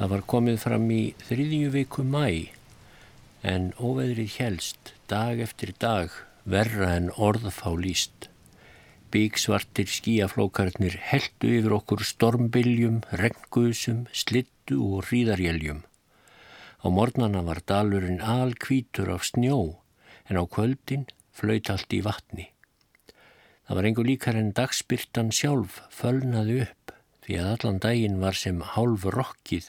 Það var komið fram í þriðju viku mæ en óveðrið helst dag eftir dag verra en orðfá líst. Bíksvartir skíaflókarnir heldu yfir okkur stormbiljum, regnguðsum, slittu og hríðarjeljum. Á mornana var dalurinn alkvítur af snjó en á kvöldin flöyt allt í vatni. Það var engu líkar en dagspyrtan sjálf fölnaði upp því að allan daginn var sem hálf rokkið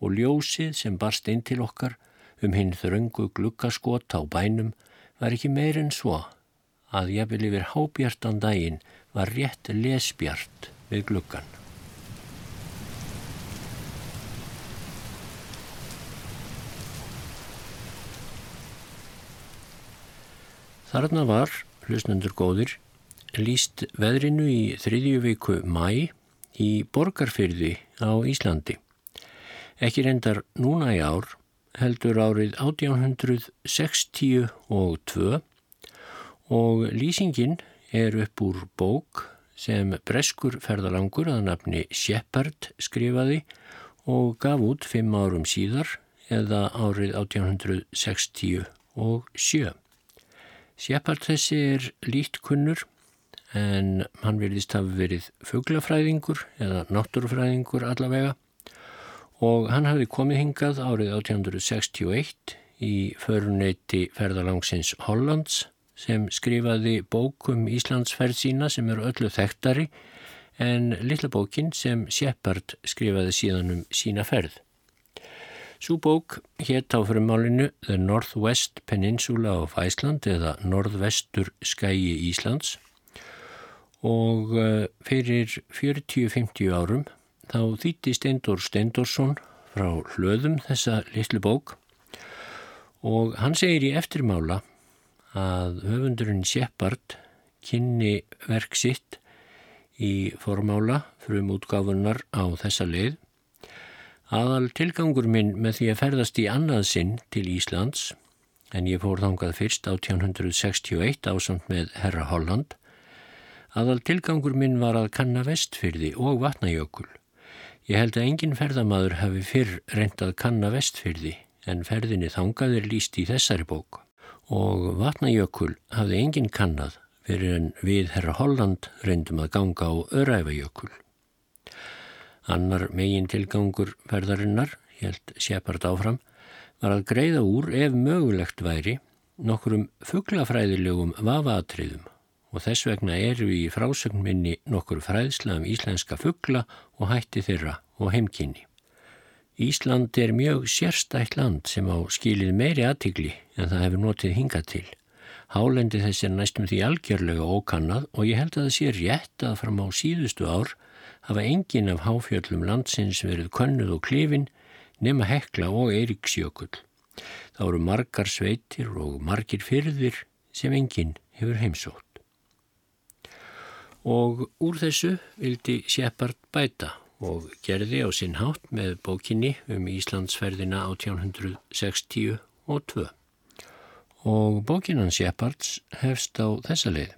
og ljósið sem barst inn til okkar um hinn þröngu glukkaskot á bænum var ekki meir en svo að jafnvel yfir hábjartan daginn var rétt lesbjart við glukkan. Þarna var, hlusnendur góðir, líst veðrinu í þriðju viku mæ í borgarfyrði á Íslandi. Ekki reyndar núna í ár heldur árið 1862 og lýsingin er upp úr bók sem breskur ferðalangur að nafni Shepard skrifaði og gaf út fimm árum síðar eða árið 1867. Shepard þessi er lít kunnur en hann verðist hafi verið fuglafræðingur eða náttúrufræðingur allavega og hann hafi komið hingað árið 1861 í föruneyti ferðalangsins Hollands sem skrifaði bókum Íslandsferð sína sem eru öllu þekktari en litla bókin sem Shepard skrifaði síðan um sína ferð. Sú bók hétt á frumálinu The Northwest Peninsula of Iceland eða Norðvestur skægi Íslands og eh, fyrir 40-50 árum þá þýtti Steindor Steindorsson frá hlöðum þessa litlu bók og hann segir í eftirmála að höfundurinn Shepard kynni verk sitt í formála frum útgáfunar á þessa leið. Aðal tilgangur minn með því að ferðast í annað sinn til Íslands en ég fór þangað fyrst 1861 ásand með Herra Holland. Aðal tilgangur minn var að kanna vestfyrði og vatnajökul Ég held að engin ferðamadur hafi fyrr reyndað kanna vestfyrði en ferðinni þangaðir líst í þessari bók og vatnajökul hafði engin kannad fyrir en við herra Holland reyndum að ganga á öræfajökul. Annar megin tilgangur ferðarinnar, held Shepard áfram, var að greiða úr ef mögulegt væri nokkur um fugglafræðilegum vafaatriðum og þess vegna eru í frásögnminni nokkur fræðsla um íslenska fuggla og hætti þeirra og heimkynni. Ísland er mjög sérstætt land sem á skilið meiri aðtigli en það hefur notið hingað til. Hálendi þess er næstum því algjörlega ókannað og ég held að það sé rétt að fram á síðustu ár hafa engin af háfjöllum landsins verið könnuð og klifin nema hekla og Eiríksjökull. Það voru margar sveitir og margir fyrðir sem engin hefur heimsótt og úr þessu vildi Shepard bæta og gerði á sinn hátt með bókinni um Íslandsferðina 1862. Og bókinan Shepards hefst á þessa leið.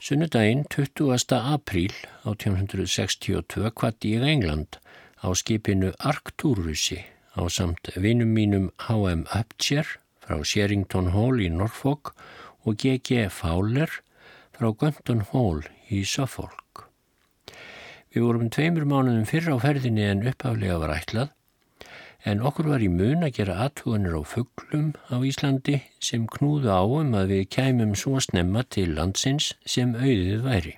Sunnudaginn 20. apríl 1862 kvatti ég England á skipinu Arcturusi á samt vinum mínum H.M. Upcher frá Sherrington Hall í Norfolk og G.G. Fowler frá Gunton Hall í Suffolk. Við vorum tveimur mánuðum fyrra á ferðinni en upphaflega var ætlað en okkur var í mun að gera aðtuganir á fugglum á Íslandi sem knúðu á um að við kæmum svo snemma til landsins sem auðið væri.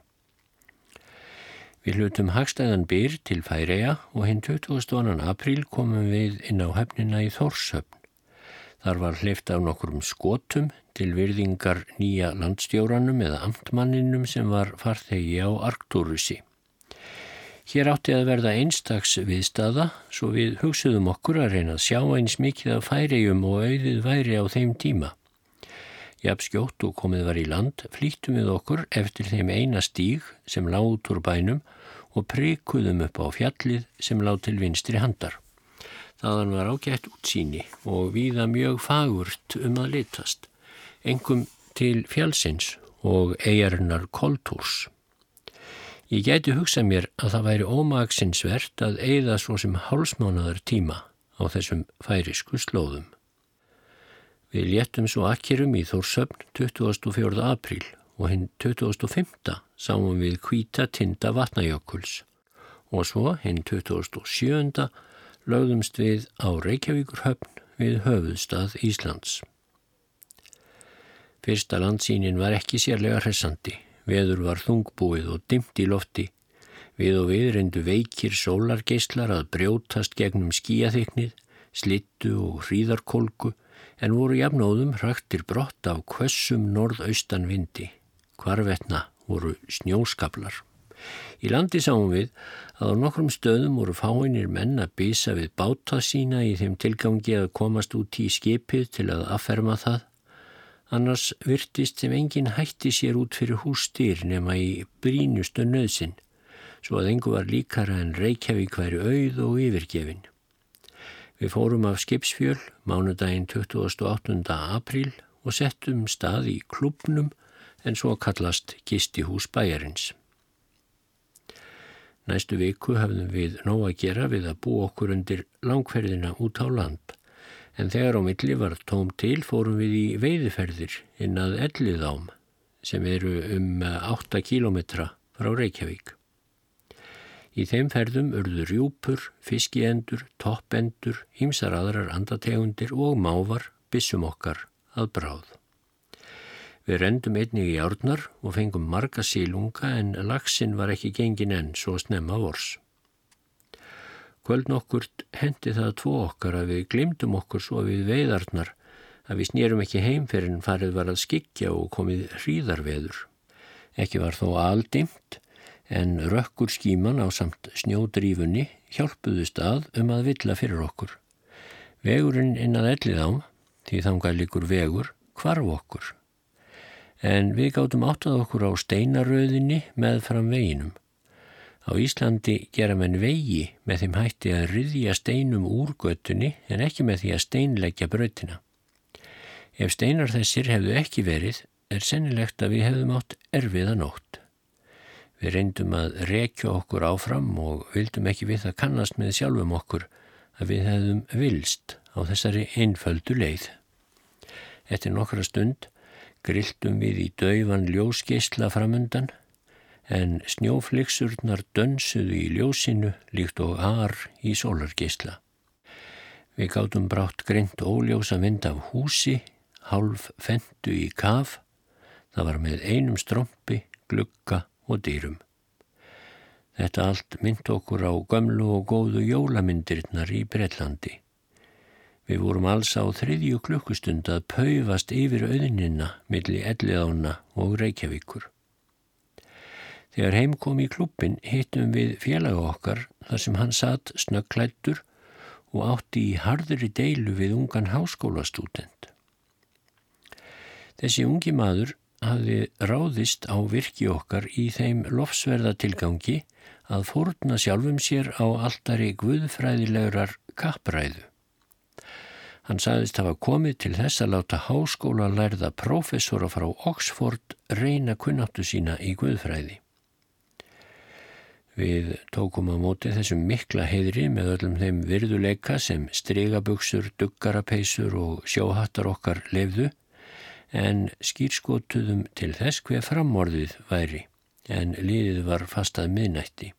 Við hlutum hagstæðan byr til Færeja og hinn 22. apríl komum við inn á hefnina í Þórshöfn. Þar var hleyft af nokkurum skotum til virðingar nýja landstjóranum eða amtmanninum sem var farþegi á Arktúrusi. Hér átti að verða einstags viðstaða svo við hugsuðum okkur að reyna að sjá eins mikið af færiðum og auðið væri á þeim tíma. Jafn skjótt og komið var í land flýttum við okkur eftir þeim eina stíg sem lág út úr bænum og prikuðum upp á fjallið sem lág til vinstri handar. Þaðan var ágætt útsýni og viða mjög fagurt um að litast engum til fjálsins og eigarinnar Koltúrs. Ég gæti hugsa mér að það væri ómagsinsvert að eigða svo sem hálsmánaðar tíma á þessum færisku slóðum. Við léttum svo akkerum í Þórsöfn 24. apríl og hinn 2005. sáum við kvíta tinda vatnajökuls og svo hinn 2007. lögðumst við á Reykjavíkurhöfn við höfuðstað Íslands. Fyrsta landsýnin var ekki sérlega hressandi. Veður var þungbúið og dimt í lofti. Við og við reyndu veikir sólargeislar að brjótast gegnum skíaþyknið, slittu og hríðarkolgu en voru jafnóðum hraktir brott af kvössum norðaustan vindi. Hvarvetna voru snjóskablar. Í landi sáum við að á nokkrum stöðum voru fáinir menn að býsa við báta sína í þeim tilgangi að komast út í skipið til að afferma það annars virtist sem enginn hætti sér út fyrir hústýr nema í brínustu nöðsin, svo að engu var líkara en Reykjavík væri auð og yfirgefin. Við fórum af skipsfjöl mánudaginn 28. apríl og settum stað í klubnum en svo kallast gistihús bæjarins. Næstu viku hafðum við nóg að gera við að bú okkur undir langferðina út á land en þegar á milli var tóm til fórum við í veiðiferðir inn að Elliðám sem eru um 8 kilometra frá Reykjavík. Í þeim ferðum urðu rjúpur, fiskiendur, toppendur, hýmsar aðrar andategundir og mávar bissum okkar að bráð. Við rendum einnig í árnar og fengum marga sílunga en lagsin var ekki gengin enn svo snemma vors. Kvöld nokkurt hendi það tvo okkar að við glimtum okkur svo við veiðarnar að við snýrum ekki heim fyrir en farið var að skikja og komið hríðarveður. Ekki var þó aldimt en rökkur skíman á samt snjódrífunni hjálpuðust að um að villa fyrir okkur. Vegurinn inn að ellið ám, því þangar líkur vegur, kvarf okkur. En við gáttum áttað okkur á steinaröðinni með fram veginum. Á Íslandi gera menn vegi með þeim hætti að ryðja steinum úr göttunni en ekki með því að steinleggja brautina. Ef steinar þessir hefðu ekki verið er sennilegt að við hefðum átt erfiða nótt. Við reyndum að rekja okkur áfram og vildum ekki við að kannast með sjálfum okkur að við hefðum vilst á þessari einföldu leið. Eftir nokkra stund grilltum við í dauvan ljósgeisla framundan en snjóflixurnar dönsuðu í ljósinu líkt og ar í sólargeisla. Við gáttum brátt greint óljósa vind af húsi, hálf fendu í kaf, það var með einum strompi, glugga og dýrum. Þetta allt mynd okkur á gömlu og góðu jólamyndirinnar í Breitlandi. Við vorum alls á þriðju klukkustund að paufast yfir auðinina millir Elliðána og Reykjavíkur. Þegar heim kom í klubbin hittum við félaga okkar þar sem hann satt snöggklættur og átti í hardri deilu við ungan háskólastúdent. Þessi ungi maður hafði ráðist á virki okkar í þeim lofsverðatilgangi að fórna sjálfum sér á alltari guðfræðilegurar kappræðu. Hann sagðist hafa komið til þess að láta háskóla lærða professora frá Oxford reyna kunnáttu sína í guðfræði. Við tókum á móti þessum mikla heidri með öllum þeim virðuleika sem stregabugsur, duggarapeisur og sjóhattar okkar lefðu en skýrskotuðum til þess hver framorðið væri en liðið var fastað miðnætti.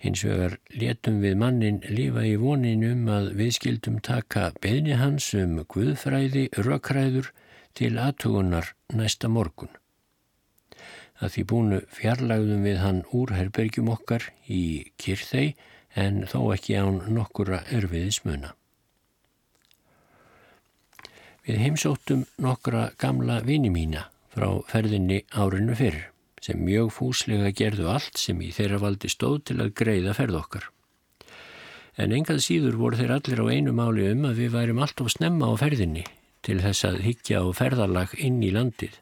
Hins vegar letum við mannin lífa í voninum að við skildum taka beðni hans um guðfræði, rökkræður til aðtugunar næsta morgun. Að því búinu fjarlagðum við hann úr herbergjum okkar í kyrþei en þó ekki án nokkura erfiðis muna. Við heimsóttum nokkra gamla vini mína frá ferðinni árinu fyrr sem mjög fúslega gerðu allt sem í þeirra valdi stóð til að greiða ferð okkar. En engað síður voru þeir allir á einu máli um að við værim allt of snemma á ferðinni til þess að higgja á ferðarlag inn í landið.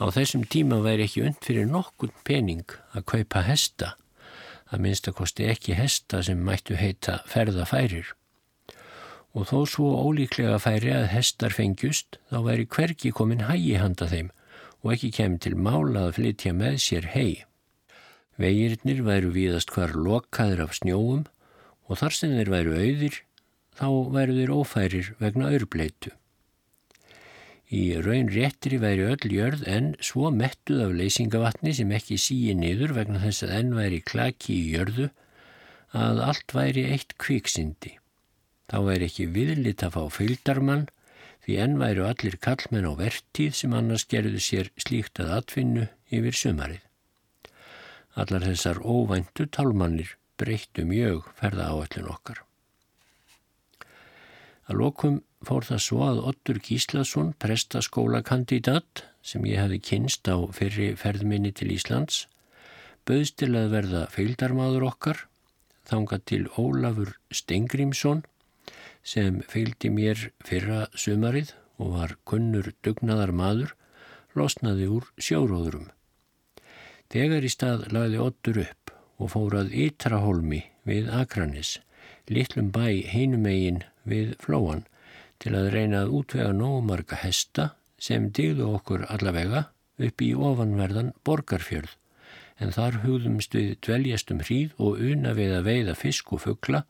Á þessum tíma væri ekki und fyrir nokkun pening að kaupa hesta, að minnst að kosti ekki hesta sem mættu heita ferðafærir. Og þó svo ólíklega færi að hestar fengjust, þá væri hverki komin hægi handa þeim og ekki kemur til mála að flytja með sér hei. Vegirnir væru víðast hvar lokaður af snjóum og þar sem þeir væru auðir þá væru þeir ófærir vegna aurbleitu. Í raun réttri væri öll jörð en svo mettuð af leysingavatni sem ekki síi niður vegna þess að enn væri klaki í jörðu að allt væri eitt kviksindi. Þá væri ekki viðlit að fá fylgdarmann því enn væru allir kallmenn á vertíð sem annars gerðu sér slíkt að atfinnu yfir sumarið. Allar þessar óvæntu talmannir breyttu mjög ferða áallin okkar. Að lokum fór það svo að Ottur Gíslason, prestaskólakandidat sem ég hafi kynst á fyrri ferðminni til Íslands, bauðst til að verða feildarmadur okkar, þanga til Ólafur Stengrímsson sem fylgdi mér fyrra sumarið og var kunnur dugnaðar maður, losnaði úr sjóróðurum. Þegar í stað lagði Ottur upp og fórað Ytraholmi við Akranis, litlum bæ heinumegin við Flóan, til að reyna að útvega nógumarka hesta sem digðu okkur allavega upp í ofanverðan borgarfjörð, en þar hugðumst við dveljastum hríð og una við að veiða fisk og fuggla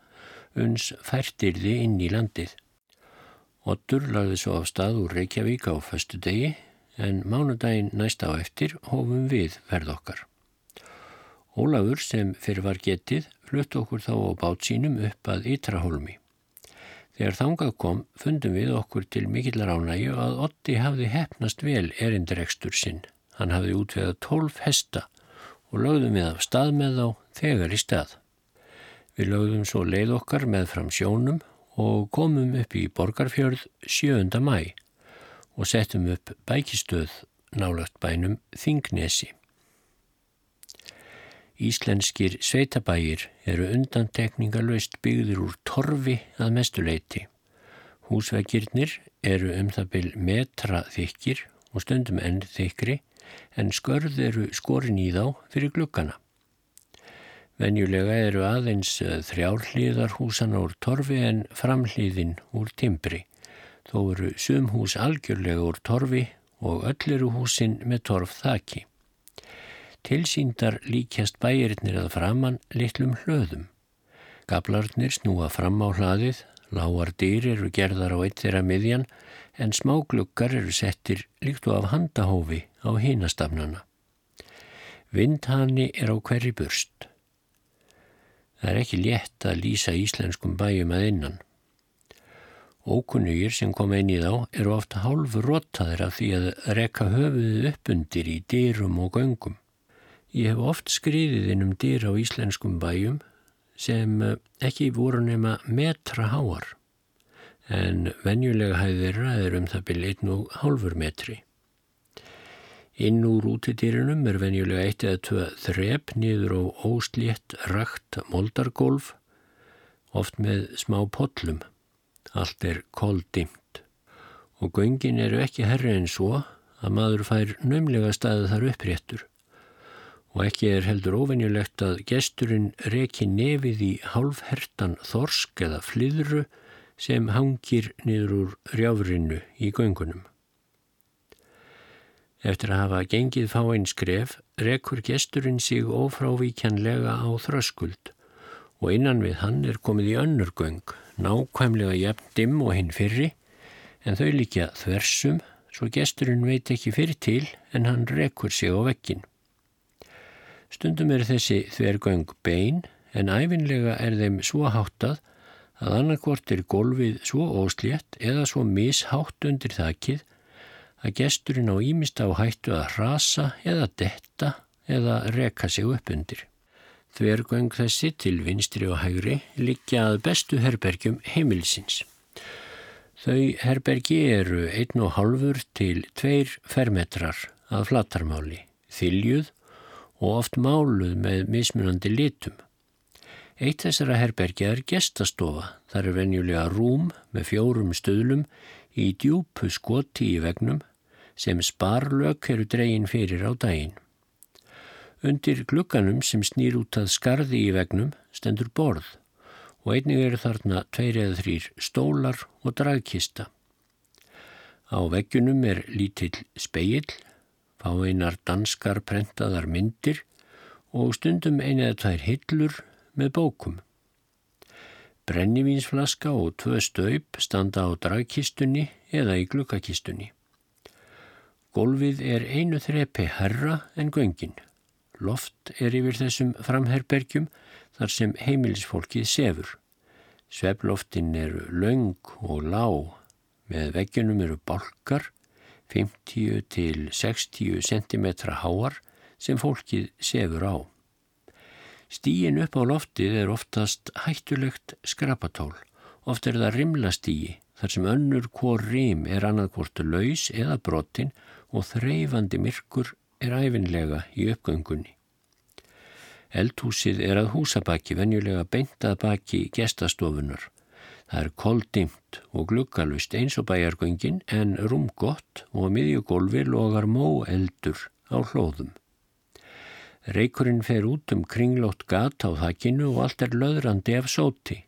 uns færtirði inn í landið. Ottur lagði svo af stað úr Reykjavík á föstu degi en mánudaginn næsta á eftir hófum við verð okkar. Ólafur sem fyrir var getið flutt okkur þá á bát sínum upp að Ytrahólmi. Þegar þangað kom fundum við okkur til mikillar ánægju að Otti hafði hefnast vel erindirekstur sinn. Hann hafði útveðað tólf hesta og lögðum við af stað með þá þegar í stað. Við lögðum svo leið okkar með fram sjónum og komum upp í Borgarfjörð 7. mæ og settum upp bækistöð nálagt bænum Þingnesi. Íslenskir sveitabægir eru undantekningalöst byggðir úr torfi að mestuleiti. Húsveggirnir eru um það byl metra þykir og stundum enn þykri en skörð eru skorin í þá fyrir glukkana. Venjulega eru aðeins eh, þrjárhlíðar húsana úr torfi en framhlíðin úr timbri. Þó eru sum hús algjörlega úr torfi og öll eru húsin með torf þaki. Tilsýndar líkjast bæirinnir að framann litlum hlöðum. Gablarnir snúa fram á hlaðið, lágar dyr eru gerðar á eitt þeirra miðjan en smágluggar eru settir líkt og af handahófi á hínastafnana. Vindhani er á hverri burst. Það er ekki létt að lýsa íslenskum bæjum að innan. Ókunnugir sem kom inn í þá eru ofta hálfur rottaðir af því að rekka höfuðið upp undir í dyrum og göngum. Ég hef oft skriðið inn um dyr á íslenskum bæjum sem eh, ekki voru nema metra háar en venjulega hæðir ræðir um það byrja einn og hálfur metri. Inn úr útidýrinum er venjulega eitt eða tvö þrep nýður á óslétt rakt moldargólf, oft með smá pollum. Allt er koldimt og göngin eru ekki herri en svo að maður fær nömlega staðið þar uppréttur og ekki er heldur ofennjulegt að gesturinn reki nefið í hálfhertan þorsk eða flyðru sem hangir niður úr rjáfrinu í göngunum. Eftir að hafa gengið fáinn skref rekur gesturinn sig ófrávíkjanlega á þröskuld og innan við hann er komið í önnur göng, nákvæmlega jafn dimm og hinn fyrri en þau líka þversum svo gesturinn veit ekki fyrir til en hann rekur sig á vekkin. Stundum er þessi þvergöng bein en æfinlega er þeim svo háttað að annarkvort er golfið svo óslétt eða svo mishátt undir þakkið að gesturinn á ímist á hættu að rasa eða detta eða reka sig upp undir. Þvergöng þessi til vinstri og hægri liggja að bestu herbergjum heimilsins. Þau herbergi eru einn og halfur til tveir fermetrar að flatarmáli, þyljuð og oft máluð með mismunandi litum. Eitt þessara herbergja er gestastofa, þar er venjulega rúm með fjórum stöðlum í djúpu skoti í vegnum sem sparlök eru dregin fyrir á daginn. Undir glukkanum sem snýr út að skarði í vegnum stendur borð og einnig eru þarna tveir eða þrýr stólar og dragkista. Á veggjunum er lítill speill, fá einar danskar prentaðar myndir og stundum eina eða tvær hillur með bókum. Brennivínsflaska og tvö staup standa á dragkistunni eða í glukkakistunni. Golfið er einu þrepi herra en göngin. Loft er yfir þessum framherbergjum þar sem heimilisfólkið sefur. Sveploftin eru laung og lág, með veggjunum eru balkar, 50 til 60 cm háar sem fólkið sefur á. Stíin upp á loftið er oftast hættulegt skrapatól. Oft er það rimlastíi þar sem önnur hvor rim er annarkvortu laus eða brotin og þreyfandi myrkur er æfinlega í uppgöngunni. Eldhúsið er að húsabaki venjulega beintað baki gestastofunar. Það er koldimt og gluggalust eins og bæjargöngin en rúmgott og miðjugólfi logar mó eldur á hlóðum. Reikurinn fer út um kringlót gat á þakkinu og allt er löðrandi af sóti.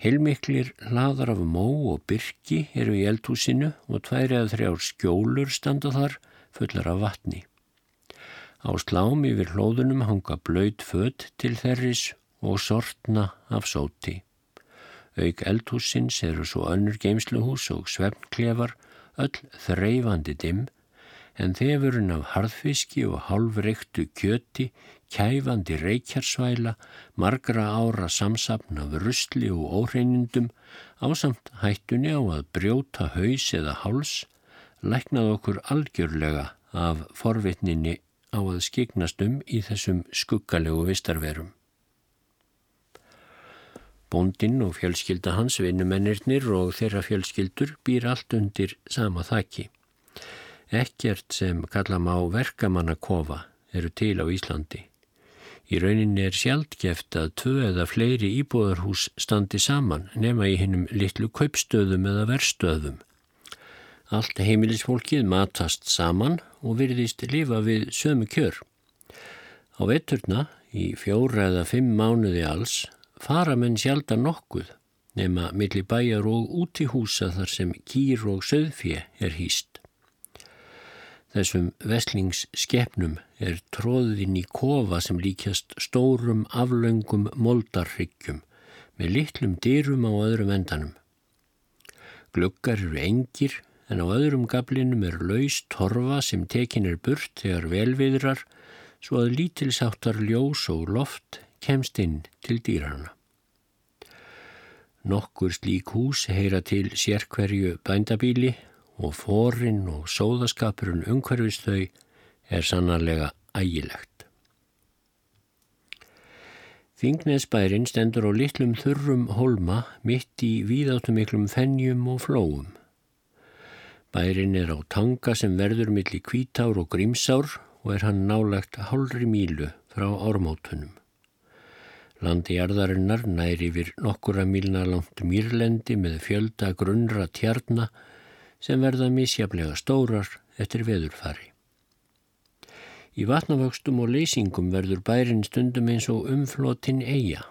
Heilmiklir hlaðar af mó og byrki eru í eldhúsinu og tværi að þrjár skjólur standa þar fullar af vatni. Á slám yfir hlóðunum hanga blöyt född til þerris og sortna af sóti. Auk eldhúsins eru svo önnur geimsluhús og svefnklefar, öll þreyfandi dimm en þefurinn af harðfiski og hálfreiktu kjöti, kæfandi reykjarsvæla, margra ára samsapn af rusli og óhreinindum, ásamt hættunni á að brjóta haus eða háls, læknað okkur algjörlega af forvitninni á að skiknast um í þessum skuggalegu vistarverum. Bóndinn og fjölskylda hans, vinnumennirnir og þeirra fjölskyldur býr allt undir sama þakki. Ekkert sem kalla má verkamannakofa eru til á Íslandi. Í rauninni er sjaldgeft að tvö eða fleiri íbúðarhús standi saman nema í hinnum litlu kaupstöðum eða verstöðum. Allt heimilisfólkið matast saman og virðist lifa við sömu kjör. Á vetturna, í fjóra eða fimm mánuði alls, fara menn sjaldan nokkuð nema milli bæjar og út í húsa þar sem kýr og söðfje er hýst. Þessum veslingsskepnum er tróðin í kofa sem líkjast stórum aflaungum moldarryggjum með litlum dyrum á öðrum endanum. Gluggar eru engir en á öðrum gablinum er laus torfa sem tekin er burt þegar velviðrar svo að lítilsáttar ljós og loft kemst inn til dýrana. Nokkur slík hús heyra til sérkverju bændabíli og forinn og sóðaskapurinn umhverfist þau er sannarlega ægilegt. Þingnesbærin stendur á litlum þurrum holma mitt í víðáttumiklum fennjum og flóum. Bærin er á tanga sem verður millir kvítár og grímsár og er hann nálagt hálri mílu frá ármótunum. Landi jarðarinnar næri yfir nokkura mílna langt mýrlendi með fjölda grunnra tjarnar sem verða misjaflega stórar eftir veðurfari. Í vatnavöxtum og leysingum verður bærin stundum eins og umflotin eiga.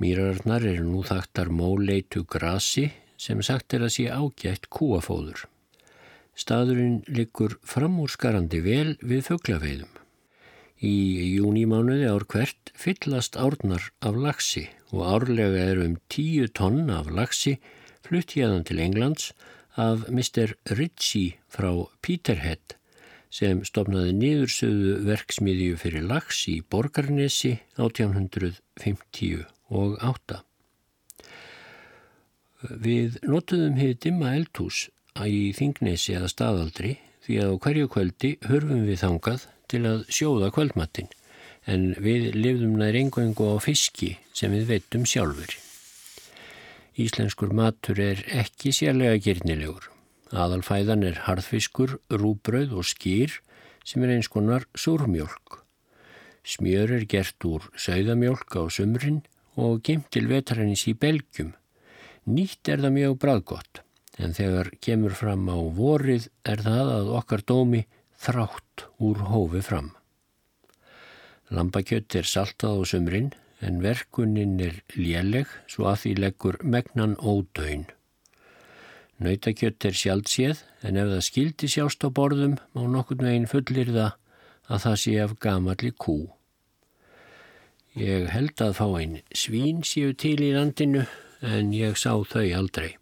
Mýrarnar eru nú þaktar móleitu grasi sem sagt er að sé ágætt kúafóður. Staðurinn liggur framúrskarandi vel við föglafeyðum. Í júnímánuði ár hvert fyllast árnar af laxi og árlega eru um tíu tonn af laxi flutt hérðan til Englands af Mr. Ritchie frá Peterhead sem stopnaði niðursöðu verksmiðju fyrir lags í Borgarnesi 1858. Við notuðum hefði dimma eldhús í Þingnesi eða staðaldri því að á hverju kvöldi hörfum við þangað til að sjóða kvöldmattin en við lifðum nær engu á fiski sem við veitum sjálfur. Íslenskur matur er ekki sérlega gyrnilegur. Aðalfæðan er harðfiskur, rúbröð og skýr sem er eins konar súrmjölk. Smjör er gert úr sögðamjölk á sumrin og gemt til vetarins í belgjum. Nýtt er það mjög bræðgott en þegar kemur fram á vorið er það að okkar dómi þrátt úr hófi fram. Lambakjött er saltað á sumrin en verkunin er léleg svo að því leggur megnan ódöin. Nautakjött er sjálfséð en ef það skildi sjást á borðum má nokkur meginn fullir það að það sé af gamalli kú. Ég held að fá einn svín séu til í landinu en ég sá þau aldrei.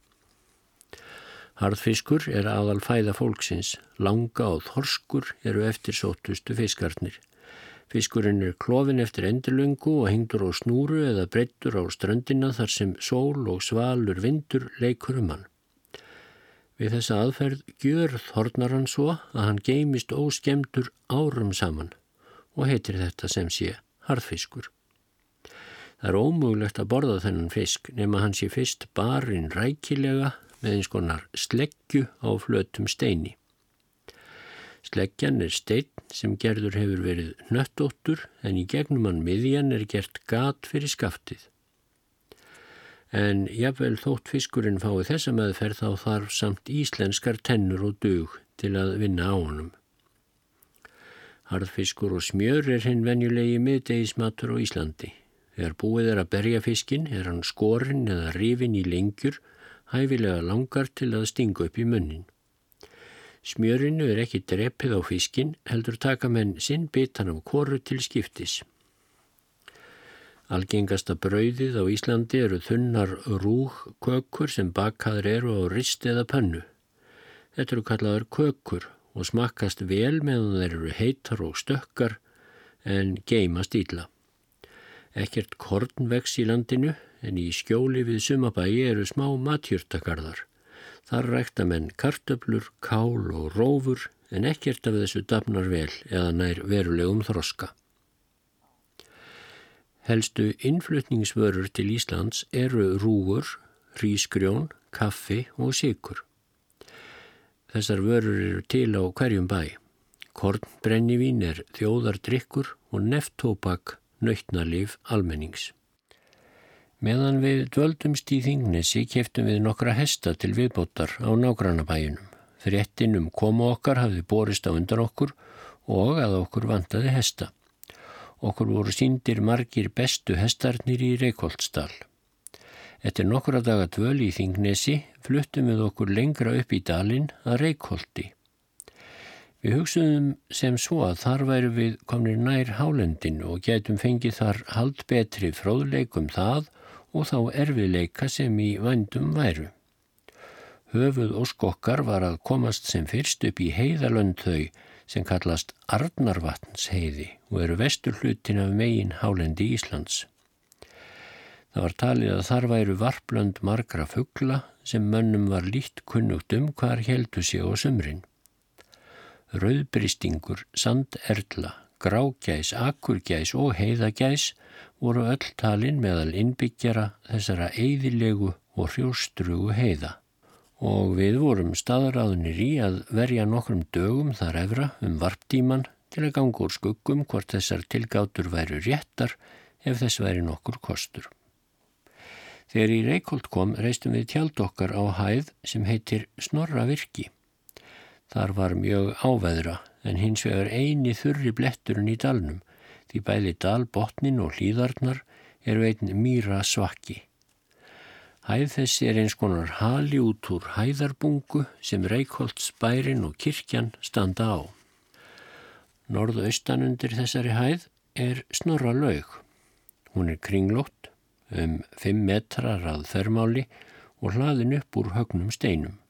Harðfiskur er aðal fæða fólksins, langa og þorskur eru eftir sótustu fiskarnir. Fiskurinn er klófin eftir endurlöngu og hengdur á snúru eða breyttur á ströndina þar sem sól og svalur vindur leikur um hann. Við þessa aðferð gjörð hornar hann svo að hann geimist óskemdur árum saman og heitir þetta sem sé harðfiskur. Það er ómögulegt að borða þennan fisk nema hann sé fyrst barinn rækilega með eins konar sleggju á flötum steini. Sleggjan er stein sem gerður hefur verið nöttóttur en í gegnum hann miðjan er gert gat fyrir skaftið. En jafnvel þótt fiskurinn fái þessa meðferð þá þarf samt íslenskar tennur og dug til að vinna á honum. Harðfiskur og smjör er hinn venjulegi miðdegismatur á Íslandi. Þegar búið er að berja fiskin er hann skorinn eða rifin í lengjur hæfilega langar til að stinga upp í munnin. Smjörinu er ekki drepið á fiskin, heldur taka menn sinn bitan af koru til skiptis. Algengasta brauðið á Íslandi eru þunnar rúgkökur sem bakaður eru á rist eða pönnu. Þetta eru kallaður kökur og smakast vel meðan þeir eru heitar og stökkar en geimast íla. Ekkert korn vex í landinu en í skjóli við sumabægi eru smá matjurtakarðar. Þar rækta menn kartöblur, kál og rófur en ekkert af þessu dafnar vel eða nær verulegum þroska. Helstu innflutningsvörur til Íslands eru rúur, rísgrjón, kaffi og sikur. Þessar vörur eru til á hverjum bæ. Kornbrennivín er þjóðardrykkur og neftópak nöytnalif almennings. Meðan við dvöldumst í Þingnesi keftum við nokkra hesta til viðbótar á nágrannabæjunum. Fréttin um komu okkar hafði borist á undan okkur og að okkur vantaði hesta. Okkur voru síndir margir bestu hestarnir í Reykjóldsdal. Eftir nokkra daga dvöl í Þingnesi fluttum við okkur lengra upp í dalin að Reykjóldi. Við hugsuðum sem svo að þar væru við komnir nær hálendin og gætum fengið þar hald betri fróðleikum það og þá erfiðleika sem í vandum væru. Höfuð og skokkar var að komast sem fyrst upp í heiðalönd þau sem kallast Arnarvatnsheiði og eru vestur hlutin af megin hálendi Íslands. Það var talið að þar væru varplönd margra fuggla sem mönnum var lít kunnugt um hvar heldu sig á sömrin. Rauðbristingur, sanderla, grágæs, akurgæs og heiðagæs voru öll talin meðal innbyggjara þessara eigðilegu og hrjóstrugu heiða og við vorum staðaráðunir í að verja nokkrum dögum þar efra um varptíman til að ganga úr skuggum hvort þessar tilgátur væru réttar ef þess væri nokkur kostur. Þegar í Reykjold kom reistum við tjald okkar á hæð sem heitir Snorra virki. Þar var mjög áveðra en hins vegar eini þurri bletturinn í dalnum því bæði dalbotnin og hlýðarnar eru einn mýra svakki. Hæð þessi er eins konar hali út úr hæðarbungu sem Reykjólds bærin og kirkjan standa á. Norðaustan undir þessari hæð er snorra laug. Hún er kringlótt um 5 metrar að þörmáli og hlaðin upp úr högnum steinum.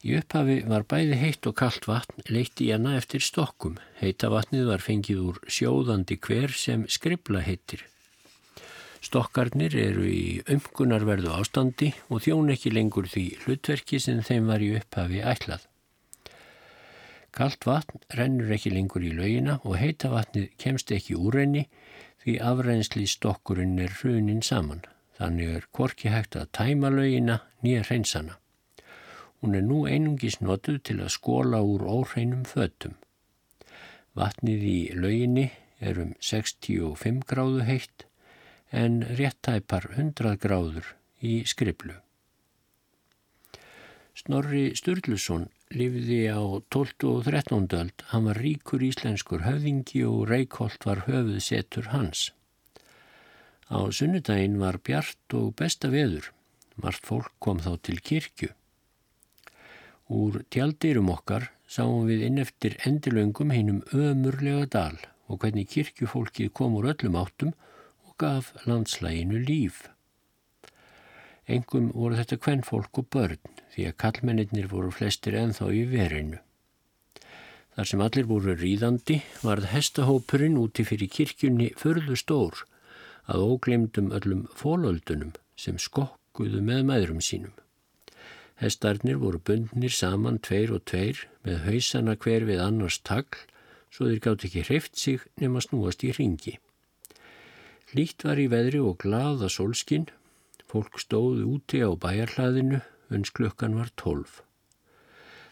Í upphafi var bæði heitt og kallt vatn leitt í hana eftir stokkum. Heita vatnið var fengið úr sjóðandi hver sem skribla heitir. Stokkarnir eru í umgunarverðu ástandi og þjón ekki lengur því hlutverki sem þeim var í upphafi ætlað. Kallt vatn rennur ekki lengur í laugina og heita vatnið kemst ekki úr henni því afrensli stokkurinn er hrunin saman. Þannig er korki hægt að tæma laugina nýja hreinsana. Hún er nú einungis notuð til að skóla úr óhreinum fötum. Vatnið í lauginni er um 65 gráðu heitt en réttæpar 100 gráður í skriblu. Snorri Sturluson lifiði á 12. og 13. öld. Hann var ríkur íslenskur höfðingi og Reykjolt var höfuð setur hans. Á sunnudaginn var bjart og besta veður. Margt fólk kom þá til kirkju. Úr tjaldirum okkar sáum við inn eftir endilöngum heinum ömurlega dal og hvernig kirkjufólkið kom úr öllum áttum og gaf landslæginu líf. Engum voru þetta kvennfólk og börn því að kallmennir voru flestir enþá í verinu. Þar sem allir voru ríðandi varð hestahópurinn úti fyrir kirkjunni förðu stór að óglemdum öllum fólöldunum sem skokkuðu með maðurum sínum. Hestarnir voru bundnir saman tveir og tveir með hausana hver við annars tagl svo þeir gátt ekki hreift sig nema snúast í ringi. Líkt var í veðri og glaða solskinn, fólk stóði úti á bæjarhlaðinu, uns klukkan var tólf.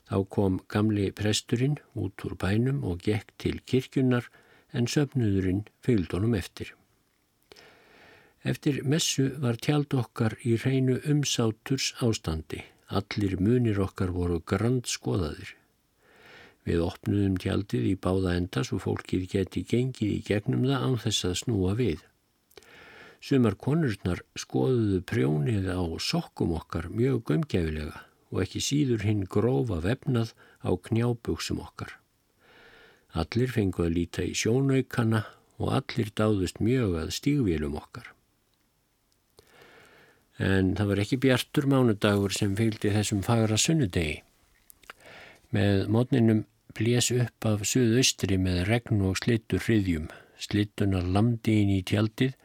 Þá kom gamli presturinn út úr bænum og gekk til kirkjunnar en söpnuðurinn fylgd honum eftir. Eftir messu var tjald okkar í reynu umsáturs ástandi. Allir munir okkar voru grand skoðaðir. Við opnuðum tjaldið í báða enda svo fólkið geti gengið í gegnum það án þess að snúa við. Sumar konurnar skoðuðu prjónið á sokkum okkar mjög gömgefilega og ekki síður hinn grófa vefnað á knjábuksum okkar. Allir fengu að líta í sjónaukana og allir dáðust mjög að stígvélum okkar. En það var ekki bjartur mánudagur sem fylgdi þessum fagra sunnudegi. Með mótninum blés upp af suðaustri með regn og slittur hriðjum. Slittunar lamdi inn í tjaldið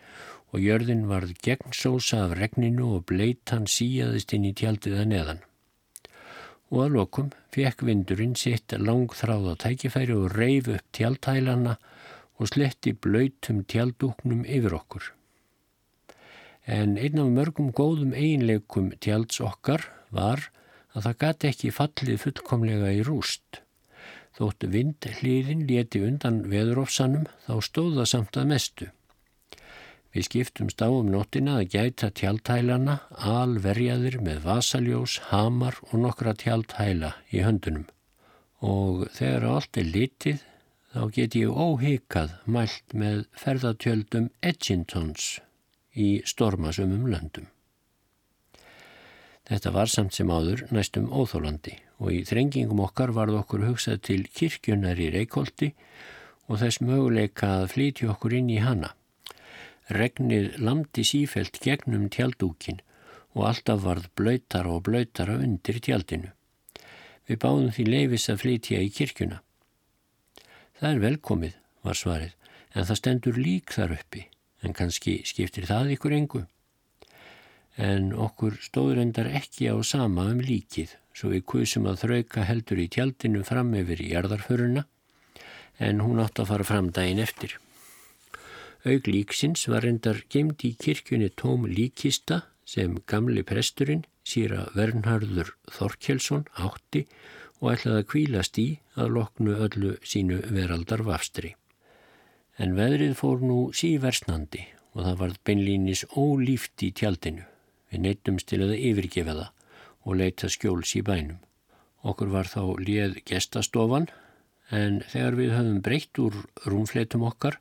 og jörðin varð gegnsósa af regninu og bleitan síjaðist inn í tjaldið að neðan og að lokum fekk vindurinn sitt langþráða tækifæri og reif upp tjaldhælana og sletti blöytum tjaldúknum yfir okkur. En einn af mörgum góðum eiginleikum tjalds okkar var að það gati ekki fallið fullkomlega í rúst. Þóttu vind hlýðin leti undan veðurofsanum þá stóða samt að mestu. Við skiptumst á um nóttina að gæta tjaldhælana, alverjaðir með vasaljós, hamar og nokkra tjaldhæla í höndunum. Og þegar allt er litið þá get ég óhikað mælt með ferðatjöldum Edgintons í stormasumum löndum. Þetta var samt sem áður næstum óþólandi og í þrengingum okkar varð okkur hugsað til kirkjunar í Reykjóldi og þess möguleika að flytja okkur inn í hana. Regnið lamdi sífelt gegnum tjaldúkin og alltaf varð blöytara og blöytara undir tjaldinu. Við báðum því leifis að flytja í kirkjuna. Það er velkomið, var svarið, en það stendur lík þar uppi, en kannski skiptir það ykkur engu. En okkur stóður endar ekki á sama um líkið, svo við kusum að þrauka heldur í tjaldinu fram yfir í jarðarföruna, en hún átt að fara fram daginn eftir. Aug líksins var endar gemd í kirkjunni tóm líkista sem gamli presturinn, síra Vernharður Þorkjelsson, átti og ætlaði að kvílast í að loknu öllu sínu veraldar vafstri. En veðrið fór nú síversnandi og það varð beinlínis ólíft í tjaldinu. Við neittumst til að yfirgefa það og leita skjóls í bænum. Okkur var þá lið gestastofan en þegar við höfum breytt úr rúmfletum okkar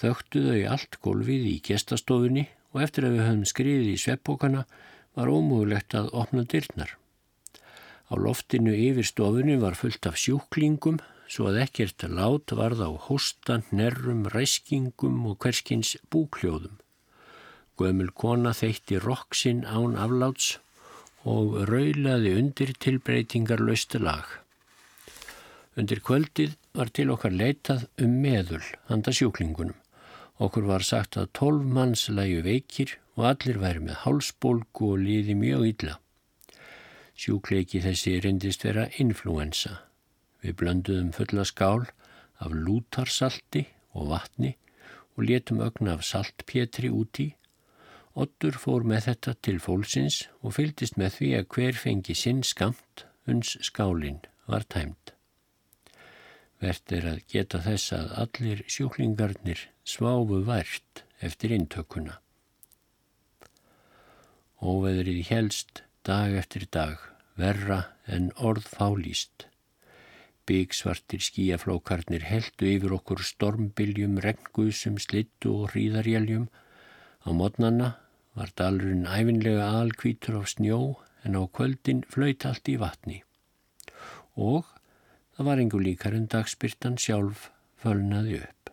þögtu þau allt gólfið í gestastofunni og eftir að við höfum skriðið í sveppbókana var ómögulegt að opna dyrnar. Á loftinu yfir stofunni var fullt af sjúklingum svo að ekkert lát varð á hóstan, nerrum, ræskingum og hverskins búkljóðum. Gömul kona þeitti roksinn án afláts og raulaði undir tilbreytingar lausta lag. Undir kvöldið var til okkar leitað um meðul handa sjúklingunum. Okkur var sagt að tólf manns læju veikir og allir væri með hálsbólgu og liði mjög illa. Sjúkleiki þessi reyndist vera influensa. Við blönduðum fulla skál af lútarsalti og vatni og letum ögna af saltpétri úti. Ottur fór með þetta til fólksins og fylgist með því að hver fengi sinn skamt uns skálinn var tæmt. Vert er að geta þess að allir sjúklingarnir sváfu vært eftir intökuna. Óveðrið helst dag eftir dag, verra en orð fálýst. Byggsvartir skíaflókarnir heldu yfir okkur stormbiljum, regnguðsum, slittu og hríðarjæljum. Á modnanna var dalurinn æfinlega alkvítur á snjó en á kvöldin flöyt allt í vatni. og það var engur líkar en dagspyrtan sjálf fölnaði upp.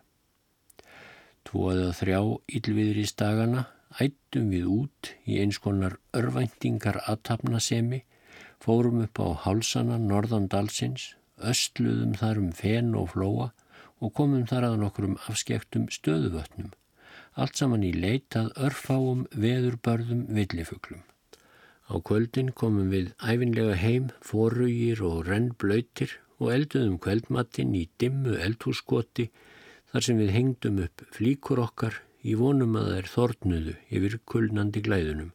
Tvo eða þrjá yllviðrís dagana ættum við út í eins konar örvæntingar aðtapnasemi, fórum upp á hálsana norðan dalsins, östluðum þar um fen og flóa og komum þar að nokkrum afskektum stöðuvötnum, allt saman í leitað örfáum veðurbörðum villifuglum. Á kvöldin komum við æfinlega heim, forrugir og rennblöytir og elduðum kveldmattin í dimmu eldhússkoti þar sem við hengdum upp flíkur okkar í vonum að þær þornuðu yfir kulnandi glæðunum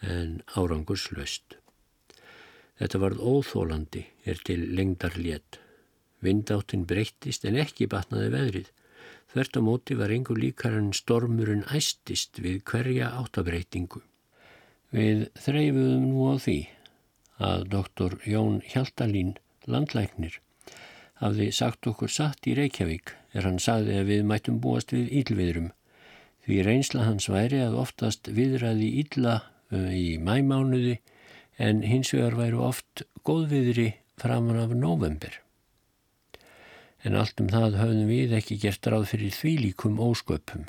en árangurslaust. Þetta varð óþólandi er til lengdar létt. Vindáttin breyttist en ekki batnaði veðrið. Þvert á móti var einhver líkar en stormurinn æstist við hverja áttabreitingu. Við þreyfuðum nú á því að doktor Jón Hjaltalín, landlæknir, hafði sagt okkur satt í Reykjavík er hann sagði að við mættum búast við ílviðrum. Því reynsla hans væri að oftast viðræði ílla í mæmánuði en hins vegar væru oft góðviðri framan af november. En allt um það höfðum við ekki gert ráð fyrir þvílíkum ósköpum.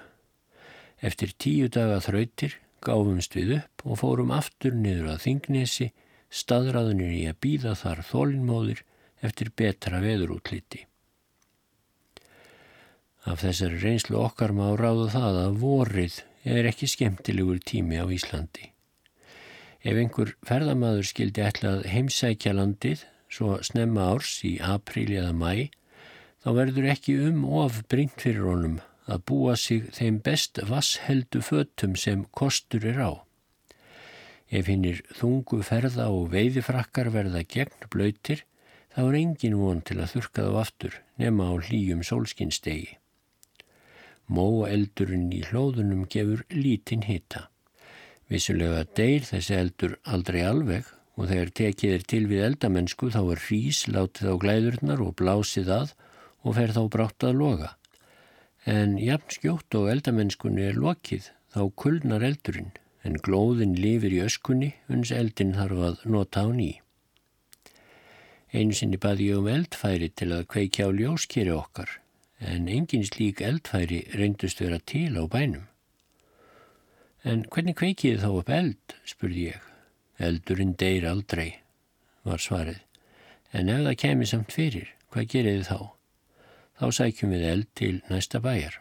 Eftir tíu daga þrautir gáfumst við upp og fórum aftur niður að þingnesi, staðræðunir í að býða þar þólinnmóðir eftir betra veðurútliti. Af þessari reynslu okkar má ráða það að vorið er ekki skemmtilegur tími á Íslandi. Ef einhver ferðamaður skildi ætlað heimsækja landið svo snemma árs í apríli eða mæ, þá verður ekki um of brínt fyrir honum að búa sig þeim best vassheldu fötum sem kostur er á. Ef hinnir þungu ferða og veiðifrakkar verða gegn blöytir, þá er engin von til að þurka þá aftur nema á hlýjum sólskinstegi. Móeldurinn í hlóðunum gefur lítinn hitta. Vissulega deyr þessi eldur aldrei alveg og þegar tekið er til við eldamennsku þá er hrís látið á glæðurnar og blásið að og fer þá brátt að loga en jafn skjótt og eldamennskunni er lokið þá kulnar eldurinn en glóðin lifir í öskunni uns eldin þarf að nota á ný. Einu sinni baði ég um eldfæri til að kveikja á ljóskeri okkar en engin slík eldfæri reyndust vera til á bænum. En hvernig kveikiði þá upp eld, spurði ég. Eldurinn deyr aldrei, var svarið. En ef það kemi samt fyrir, hvað geriði þá? þá sækjum við eld til næsta bæjar.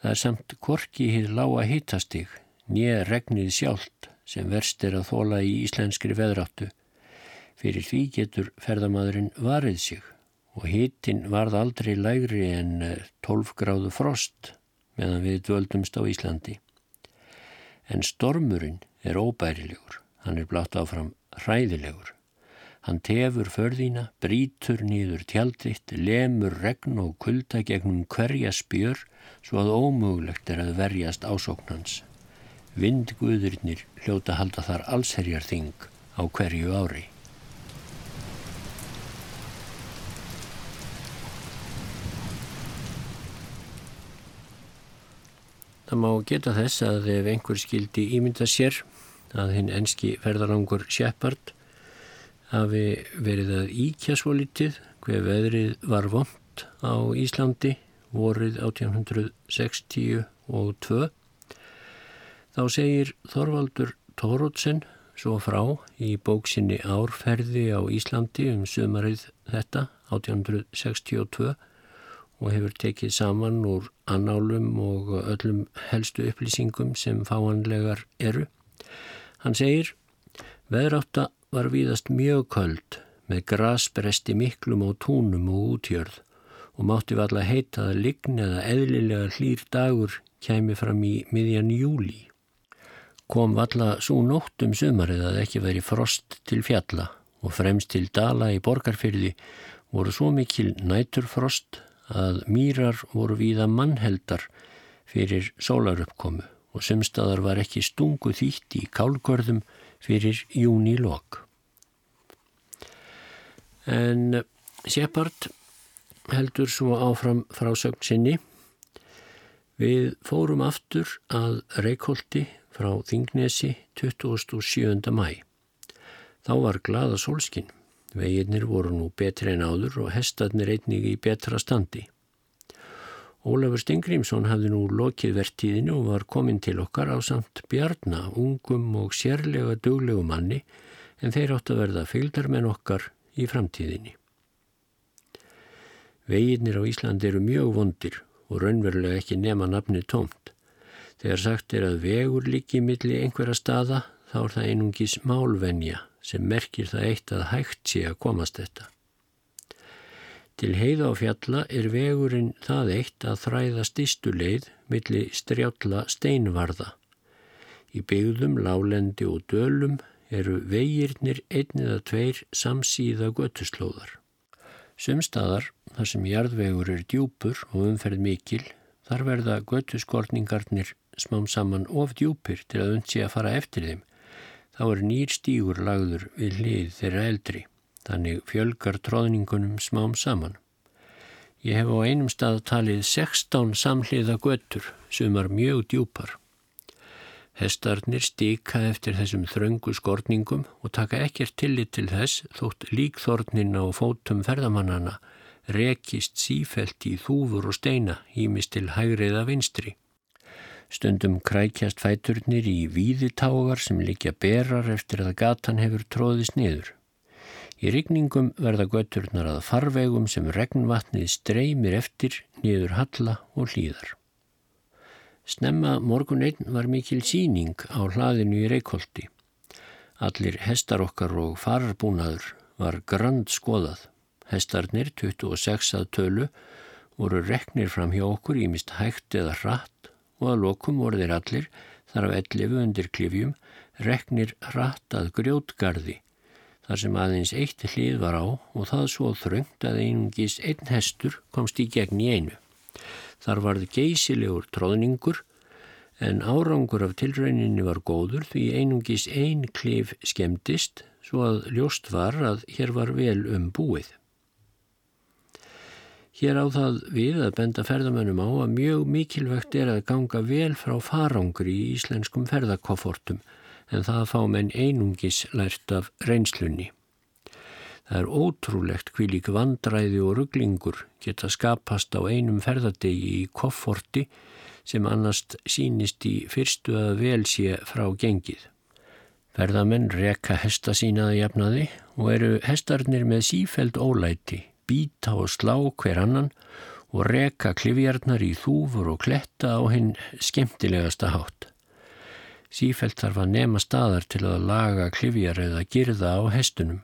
Það er samt korki hér lága hýtastig, nýja regnið sjálft sem verst er að þóla í íslenskri veðráttu. Fyrir því getur ferðamadurinn varið sig og hýtin varð aldrei lægri en 12 gráðu frost meðan við dvöldumst á Íslandi. En stormurinn er óbærilegur, hann er blátt áfram hræðilegur. Hann tefur förðína, brítur nýður tjalditt, lemur regn og kulda gegnum hverja spjör svo að ómögulegt er að verjast ásóknans. Vindguðurinnir hljóta halda þar allsherjar þing á hverju ári. Það má geta þess að ef einhver skildi ímynda sér að hinn enski ferðarangur Shepard hafi verið að íkja svo litið hver veðrið var vond á Íslandi vorið 1860 og 2 þá segir Þorvaldur Tórótsen svo frá í bóksinni Árferði á Íslandi um sömarið þetta 1862 og hefur tekið saman úr annálum og öllum helstu upplýsingum sem fáanlegar eru. Hann segir veðrátta var víðast mjög köld með grasbresti miklum á túnum og útjörð og mátti valla heita að lign eða eðlilega hlýr dagur kæmi fram í miðjan júli. Kom valla svo nótt um sumarið að ekki veri frost til fjalla og fremst til dala í borgarfyrði voru svo mikil næturfrost að mýrar voru víða mannheldar fyrir sólaruppkomu og sumstaðar var ekki stungu þýtt í kálgörðum fyrir júnilokk. En Shepard heldur svo áfram frásögn sinni. Við fórum aftur að Reykjóldi frá Þingnesi 27. mæ. Þá var glada sólskinn. Veginnir voru nú betri en áður og hestarnir einnig í betra standi. Ólafur Stingrímsson hafði nú lokið vertíðinu og var komin til okkar á samt bjarna, ungum og sérlega duglegu manni en þeir átt að verða fylgdarmenn okkar í framtíðinni. Veginnir á Íslandi eru mjög vondir og raunverulega ekki nema nafni tómt. Þegar sagt er að vegur líki millir einhverja staða þá er það einungis málvenja sem merkir það eitt að hægt sé að komast þetta. Til heiða á fjalla er vegurinn það eitt að þræða stistuleið milli strjálla steinvarða. Í byggðum, lálendi og dölum eru vegirnir einn eða tveir samsíða göttuslóðar. Sumstaðar, þar sem jarðvegur er djúpur og umferð mikil, þar verða göttuskorningarnir smám saman of djúpir til að undsi að fara eftir þeim. Þá er nýr stígur lagður við hlið þeirra eldri. Þannig fjölgar tróðningunum smám saman. Ég hef á einum stað talið 16 samhliða göttur sem var mjög djúpar. Hestarnir stíka eftir þessum þröngu skorningum og taka ekkert tillit til þess þótt líkþornin á fótum ferðamannana rekist sífelt í þúfur og steina hýmist til hægriða vinstri. Stundum krækjast fæturnir í víðitágar sem likja berar eftir að gatan hefur tróðist niður. Í rigningum verða götturnar að farvegum sem regnvatnið streymir eftir niður halla og hlýðar. Snemma morgun einn var mikil síning á hlaðinu í Reykjóldi. Allir hestar okkar og fararbúnaður var grand skoðað. Hestarnir, 26 að tölu, voru reknir fram hjá okkur í mist hægt eða hratt og að lokum voru þeir allir, þar af 11 undir klifjum, reknir hratt að grjótgarði þar sem aðeins eitt hlið var á og það svo þröngt að einungis einn hestur komst í gegn í einu. Þar varð geysilegur tróðningur en árangur af tilrauninni var góður því einungis ein klif skemmtist svo að ljóst var að hér var vel um búið. Hér á það við að benda ferðamönnum á að mjög mikilvægt er að ganga vel frá farangri í íslenskum ferðakoffortum en það fá menn einungis lært af reynslunni. Það er ótrúlegt hví lík vandræði og rugglingur geta skapast á einum ferðardegi í kofforti sem annars sínist í fyrstu að vel sé frá gengið. Ferðamenn rekka hesta sínaði jafnaði og eru hestarnir með sífæld ólæti, býta og slá hver annan og rekka klifjarnar í þúfur og kletta á hinn skemmtilegasta hátt. Sífælt þarf að nema staðar til að laga klifjar eða girða á hestunum.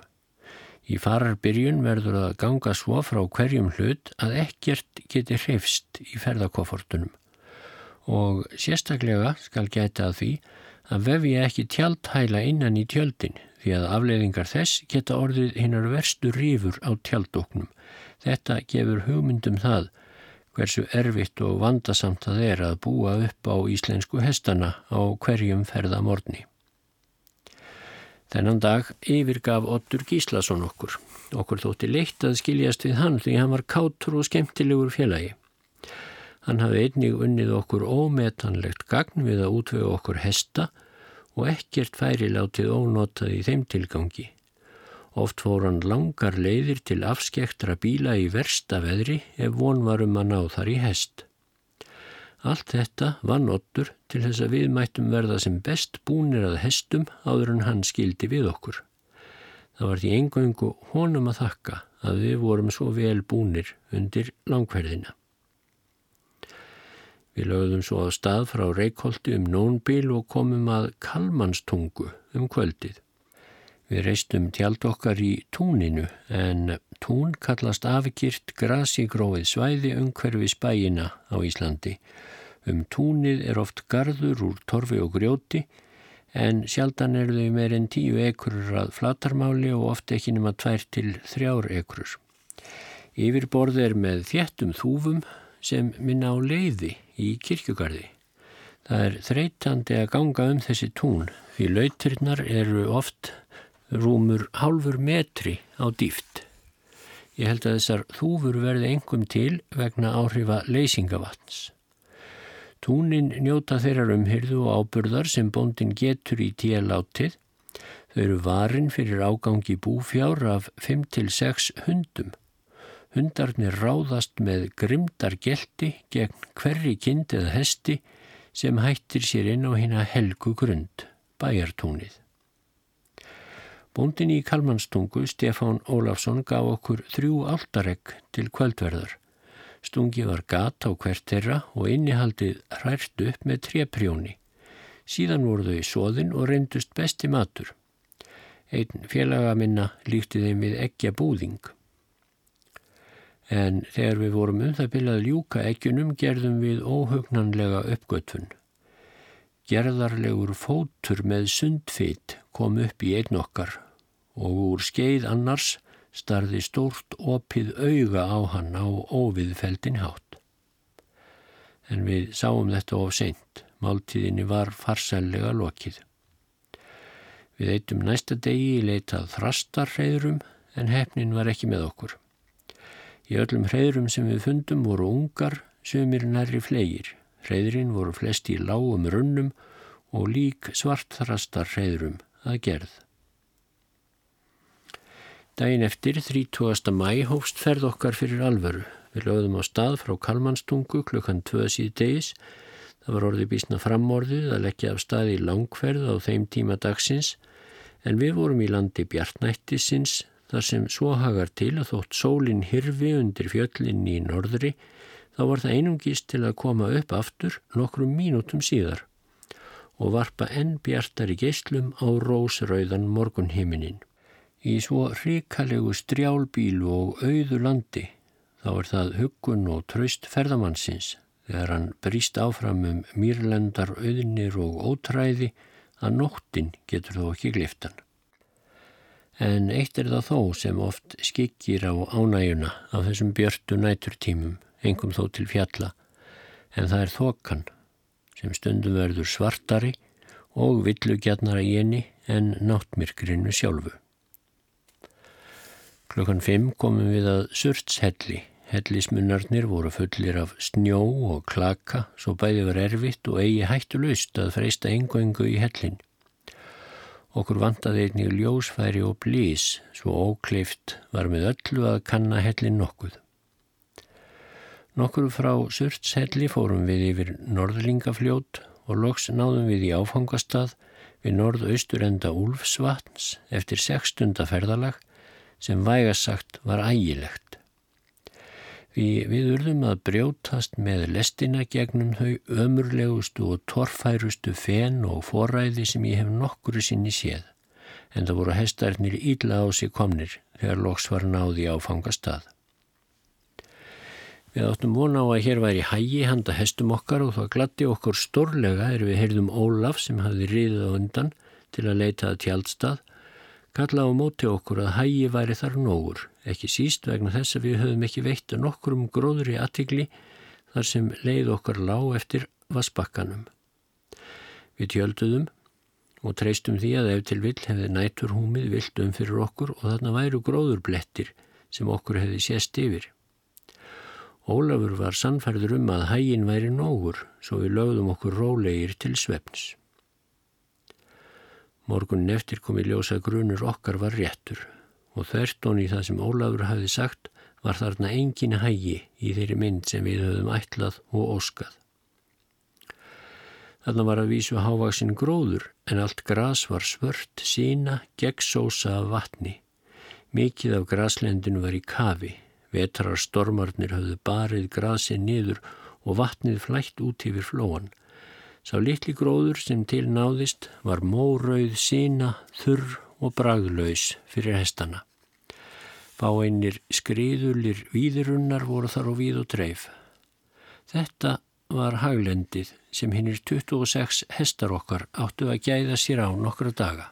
Í fararbyrjun verður að ganga svo frá hverjum hlut að ekkert geti hrifst í ferðakoffortunum og sérstaklega skal geta að því að vefja ekki tjaldhæla innan í tjöldin því að afleiðingar þess geta orðið hinnar verstu rífur á tjaldoknum. Þetta gefur hugmyndum það hversu erfitt og vandasamt það er að búa upp á íslensku hestana á hverjum ferðamorni. Þennan dag yfirgaf Ottur Gíslason okkur. Okkur þótti leitt að skiljast við hann því hann var kátur og skemmtilegur félagi. Hann hafði einnig unnið okkur ómetanlegt gagn við að útvögu okkur hesta og ekkert færi látið ónotað í þeim tilgangi. Oft fór hann langar leiðir til afskektra bíla í versta veðri ef von varum að ná þar í hest. Allt þetta var nottur til þess að við mættum verða sem best búnir að hestum áður en hann skildi við okkur. Það var því engöngu honum að þakka að við vorum svo vel búnir undir langferðina. Við lögðum svo á stað frá Reykjóldi um nónbíl og komum að Kalmanstungu um kvöldið. Við reistum tjald okkar í túninu en tún kallast afgirt grasigróið svæði umhverfi spæina á Íslandi. Um túnið er oft gardur úr torfi og grjóti en sjaldan er þau meir en tíu ekrur að flatarmáli og oft ekki nema tvær til þrjár ekrur. Yfirborð er með þjettum þúfum sem minna á leiði í kirkjugarði. Það er þreytandi að ganga um þessi tún því lautirnar eru oft rúmur hálfur metri á dýft. Ég held að þessar þúfur verði engum til vegna áhrifa leysingavatns. Túnin njóta þeirrar umhyrðu og ábyrðar sem bóndin getur í tíalátið. Þau Þau eru varin fyrir ágangi búfjár af 5-6 hundum. Hundarnir ráðast með grimdar gelti gegn hverri kind eða hesti sem hættir sér inn á hérna helgu grund, bæjartúnið. Bóndin í Kalmanstungu, Stefán Ólafsson, gaf okkur þrjú áltaregg til kvöldverðar. Stungi var gat á hvert þeirra og innihaldið hrært upp með treprjóni. Síðan voru þau í sóðin og reyndust besti matur. Einn félaga minna líkti þeim við eggja búðing. En þegar við vorum um það byrjað ljúka eggjunum gerðum við óhugnanlega uppgötfun. Gerðarlegur fótur með sundfitt kom upp í einn okkar og úr skeið annars starði stórt opið auga á hann á óviðfeldin hátt. En við sáum þetta of seint. Máltíðinni var farsællega lokið. Við eittum næsta degi í leitað þrastar hreyðrum en hefnin var ekki með okkur. Í öllum hreyðrum sem við fundum voru ungar, sömur nærri flegir. Hreyðrin voru flesti í lágum runnum og lík svartþrastar hreyðrum að gerð. Dæin eftir, 30. mæ, hófst ferð okkar fyrir alvöru. Við lögðum á stað frá Kalmanstungu klukkan 2 síð degis. Það var orðið bísna framorðið að leggja af stað í langferð á þeim tíma dagsins en við vorum í landi bjartnættisins þar sem svo hagar til að þótt sólinn hirfi undir fjöllin í norðri þá var það einungist til að koma upp aftur nokkrum mínútum síðar og varpa enn bjartari geyslum á rósrauðan morgunhiminin. Í svo hrikalegu strjálbílu og auðu landi þá er það huggun og traust ferðamannsins þegar hann bríst áfram um mýrlendar auðnir og ótræði að nóttin getur þó ekki gliftan. En eitt er það þó sem oft skikir á ánægjuna af þessum björtu næturtímum, engum þó til fjalla, en það er þokan sem stundum verður svartari og villugjarnara í enni en náttmyrkrinu sjálfu. Klukkan fimm komum við að Surtshelli. Hellismunarnir voru fullir af snjó og klaka, svo bæði var erfitt og eigi hættu laust að freista engu-engu í hellin. Okkur vantaði einnig ljósfæri og blís, svo ókleift var með öllu að kanna hellin nokkuð. Nokkur frá Surtshelli fórum við yfir Norðlingafljót og loks náðum við í áfangastað við norðaustur enda Úlfsvatns eftir sextunda ferðalag sem vægasagt var ægilegt. Við, við urðum að brjótast með lestina gegnum þau ömurlegustu og torfærustu fen og foræði sem ég hef nokkuru sinni séð, en það voru hestarnir íla á sig komnir þegar loks var náði áfanga stað. Við áttum vona á að hér væri hægi handa hestum okkar og það glatti okkur stórlega er við heyrðum Ólaf sem hafði riðið á undan til að leita að tjaldstað kalla á móti okkur að hægi væri þar nógur, ekki síst vegna þess að við höfum ekki veitt að nokkrum gróður í aðtikli þar sem leið okkar lág eftir vassbakkanum. Við tjölduðum og treystum því að ef til vill hefði næturhúmið vilt um fyrir okkur og þarna væru gróðurblettir sem okkur hefði sést yfir. Ólafur var sannferður um að hægin væri nógur svo við lögðum okkur rólegir til svefns. Morgunin eftir kom í ljósa grunur okkar var réttur og þvertón í það sem Ólafur hafi sagt var þarna engin hægi í þeirri mynd sem við höfum ætlað og óskað. Þarna var að vísu hávaksin gróður en allt gras var svört, sína, gegnsósa af vatni. Mikið af graslendinu var í kafi, vetrar stormarnir hafðu barið grasið niður og vatnið flætt út yfir flóan. Sá litli gróður sem til náðist var mórauð sína, þurr og bragðlaus fyrir hestana. Báeinir skriðulir víðirunnar voru þar og víð og dreif. Þetta var haglendið sem hinnir 26 hestar okkar áttu að gæða sér á nokkra daga.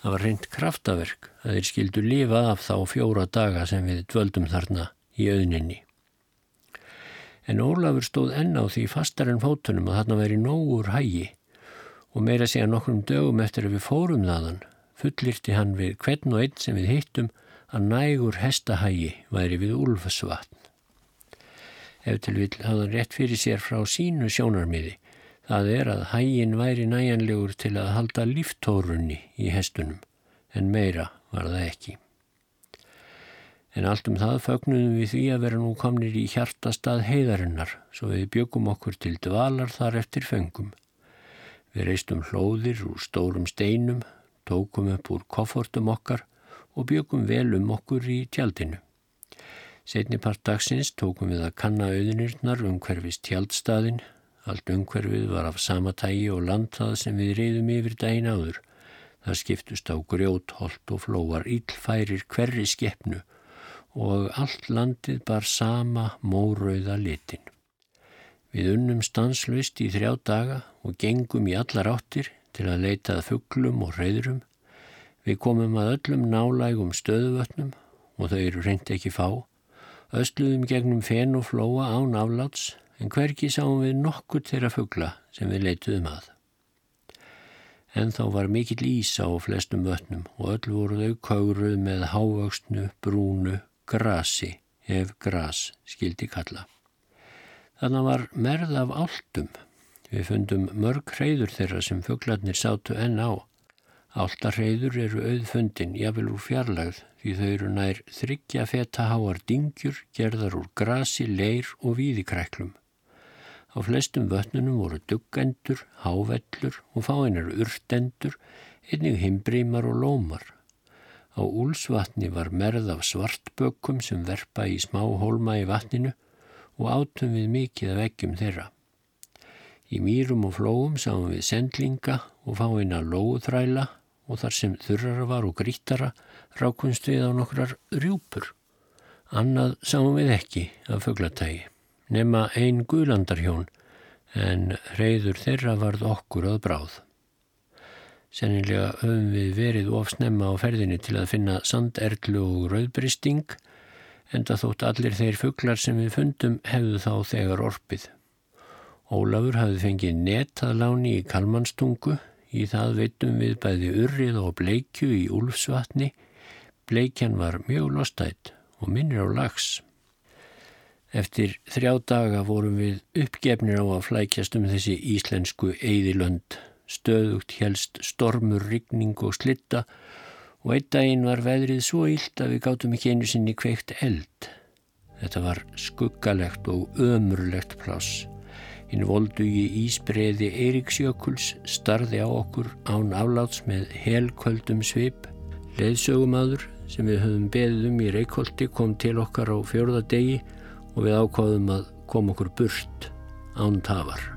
Það var reynd kraftaverk að þeir skildu lifa af þá fjóra daga sem við dvöldum þarna í auðninni. En Ólafur stóð enn á því fastar en fótunum að þarna veri nógur hægi og meira segja nokkrum dögum eftir að við fórum þaðan fullirti hann við hvern og einn sem við hittum að nægur hestahægi væri við úlfasvatn. Ef til vil hafði hann rétt fyrir sér frá sínu sjónarmiði Það er að hægin væri næjanlegur til að halda líftórunni í hestunum, en meira var það ekki. En allt um það fögnuðum við því að vera nú komnir í hjartastað heiðarinnar, svo við byggum okkur til dvalar þar eftir fengum. Við reistum hlóðir úr stórum steinum, tókum upp úr koffortum okkar og byggum vel um okkur í tjaldinu. Setni part dagsins tókum við að kanna auðinirnar um hverfis tjaldstaðin. Allt umhverfið var af sama tægi og landtað sem við reyðum yfir dægin áður. Það skiptust á grjót, holt og flóar, íllfærir hverri skeppnu og allt landið bar sama mórauða litin. Við unnum stanslust í þrjá daga og gengum í allar áttir til að leitað fugglum og reyðrum. Við komum að öllum nálægum stöðuvötnum og þau eru reynd ekki fá Östluðum gegnum fen og flóa án afláts en hverki sáum við nokkur þeirra fuggla sem við leituðum að. En þá var mikill ís á flestum vötnum og öll voru þau kaugruð með hávöxnu, brúnu, grasi, ef gras skildi kalla. Þannig var merð af áltum. Við fundum mörg hreyður þeirra sem fugglarnir sátu enn á. Áltarhreyður eru auðfundin, jáfnvel úr fjarlagð því þau eru nær þryggja feta háar dingjur gerðar úr grasi, leir og víðikræklum. Á flestum vötnunum voru duggendur, hávellur og fáinar urtendur, einnig himbrímar og lómar. Á úlsvatni var merð af svartbökkum sem verpa í smá hólma í vatninu og átum við mikið af veggjum þeirra. Í mýrum og flóum sáum við sendlinga og fáina lóðræla og þar sem þurrara var og grítara rákunst við á nokkrar rjúpur. Annað sáum við ekki af föglatægi, nema ein guðlandarhjón en reyður þeirra varð okkur að bráð. Sennilega höfum við verið ofsnemma á ferðinni til að finna sanderlu og rauðbristing en það þótt allir þeir fugglar sem við fundum hefðu þá þegar orpið. Ólafur hafði fengið netaðláni í kalmanstungu Í það veitum við bæði urrið og bleikju í úlfsvatni. Bleikjan var mjög lostætt og minnir á lags. Eftir þrjá daga vorum við uppgefnir á að flækjast um þessi íslensku eigðilönd. Stöðugt helst stormur, rigning og slitta og einn daginn var veðrið svo ílt að við gáttum ekki einu sinni kveikt eld. Þetta var skuggalegt og ömurlegt pláss. Hinn voldugi ísbreiði Eiríksjökuls starði á okkur án afláts með helkvöldum svip. Leðsögumadur sem við höfum beðið um í Reykjóldi kom til okkar á fjörða degi og við ákváðum að koma okkur burt án tafar.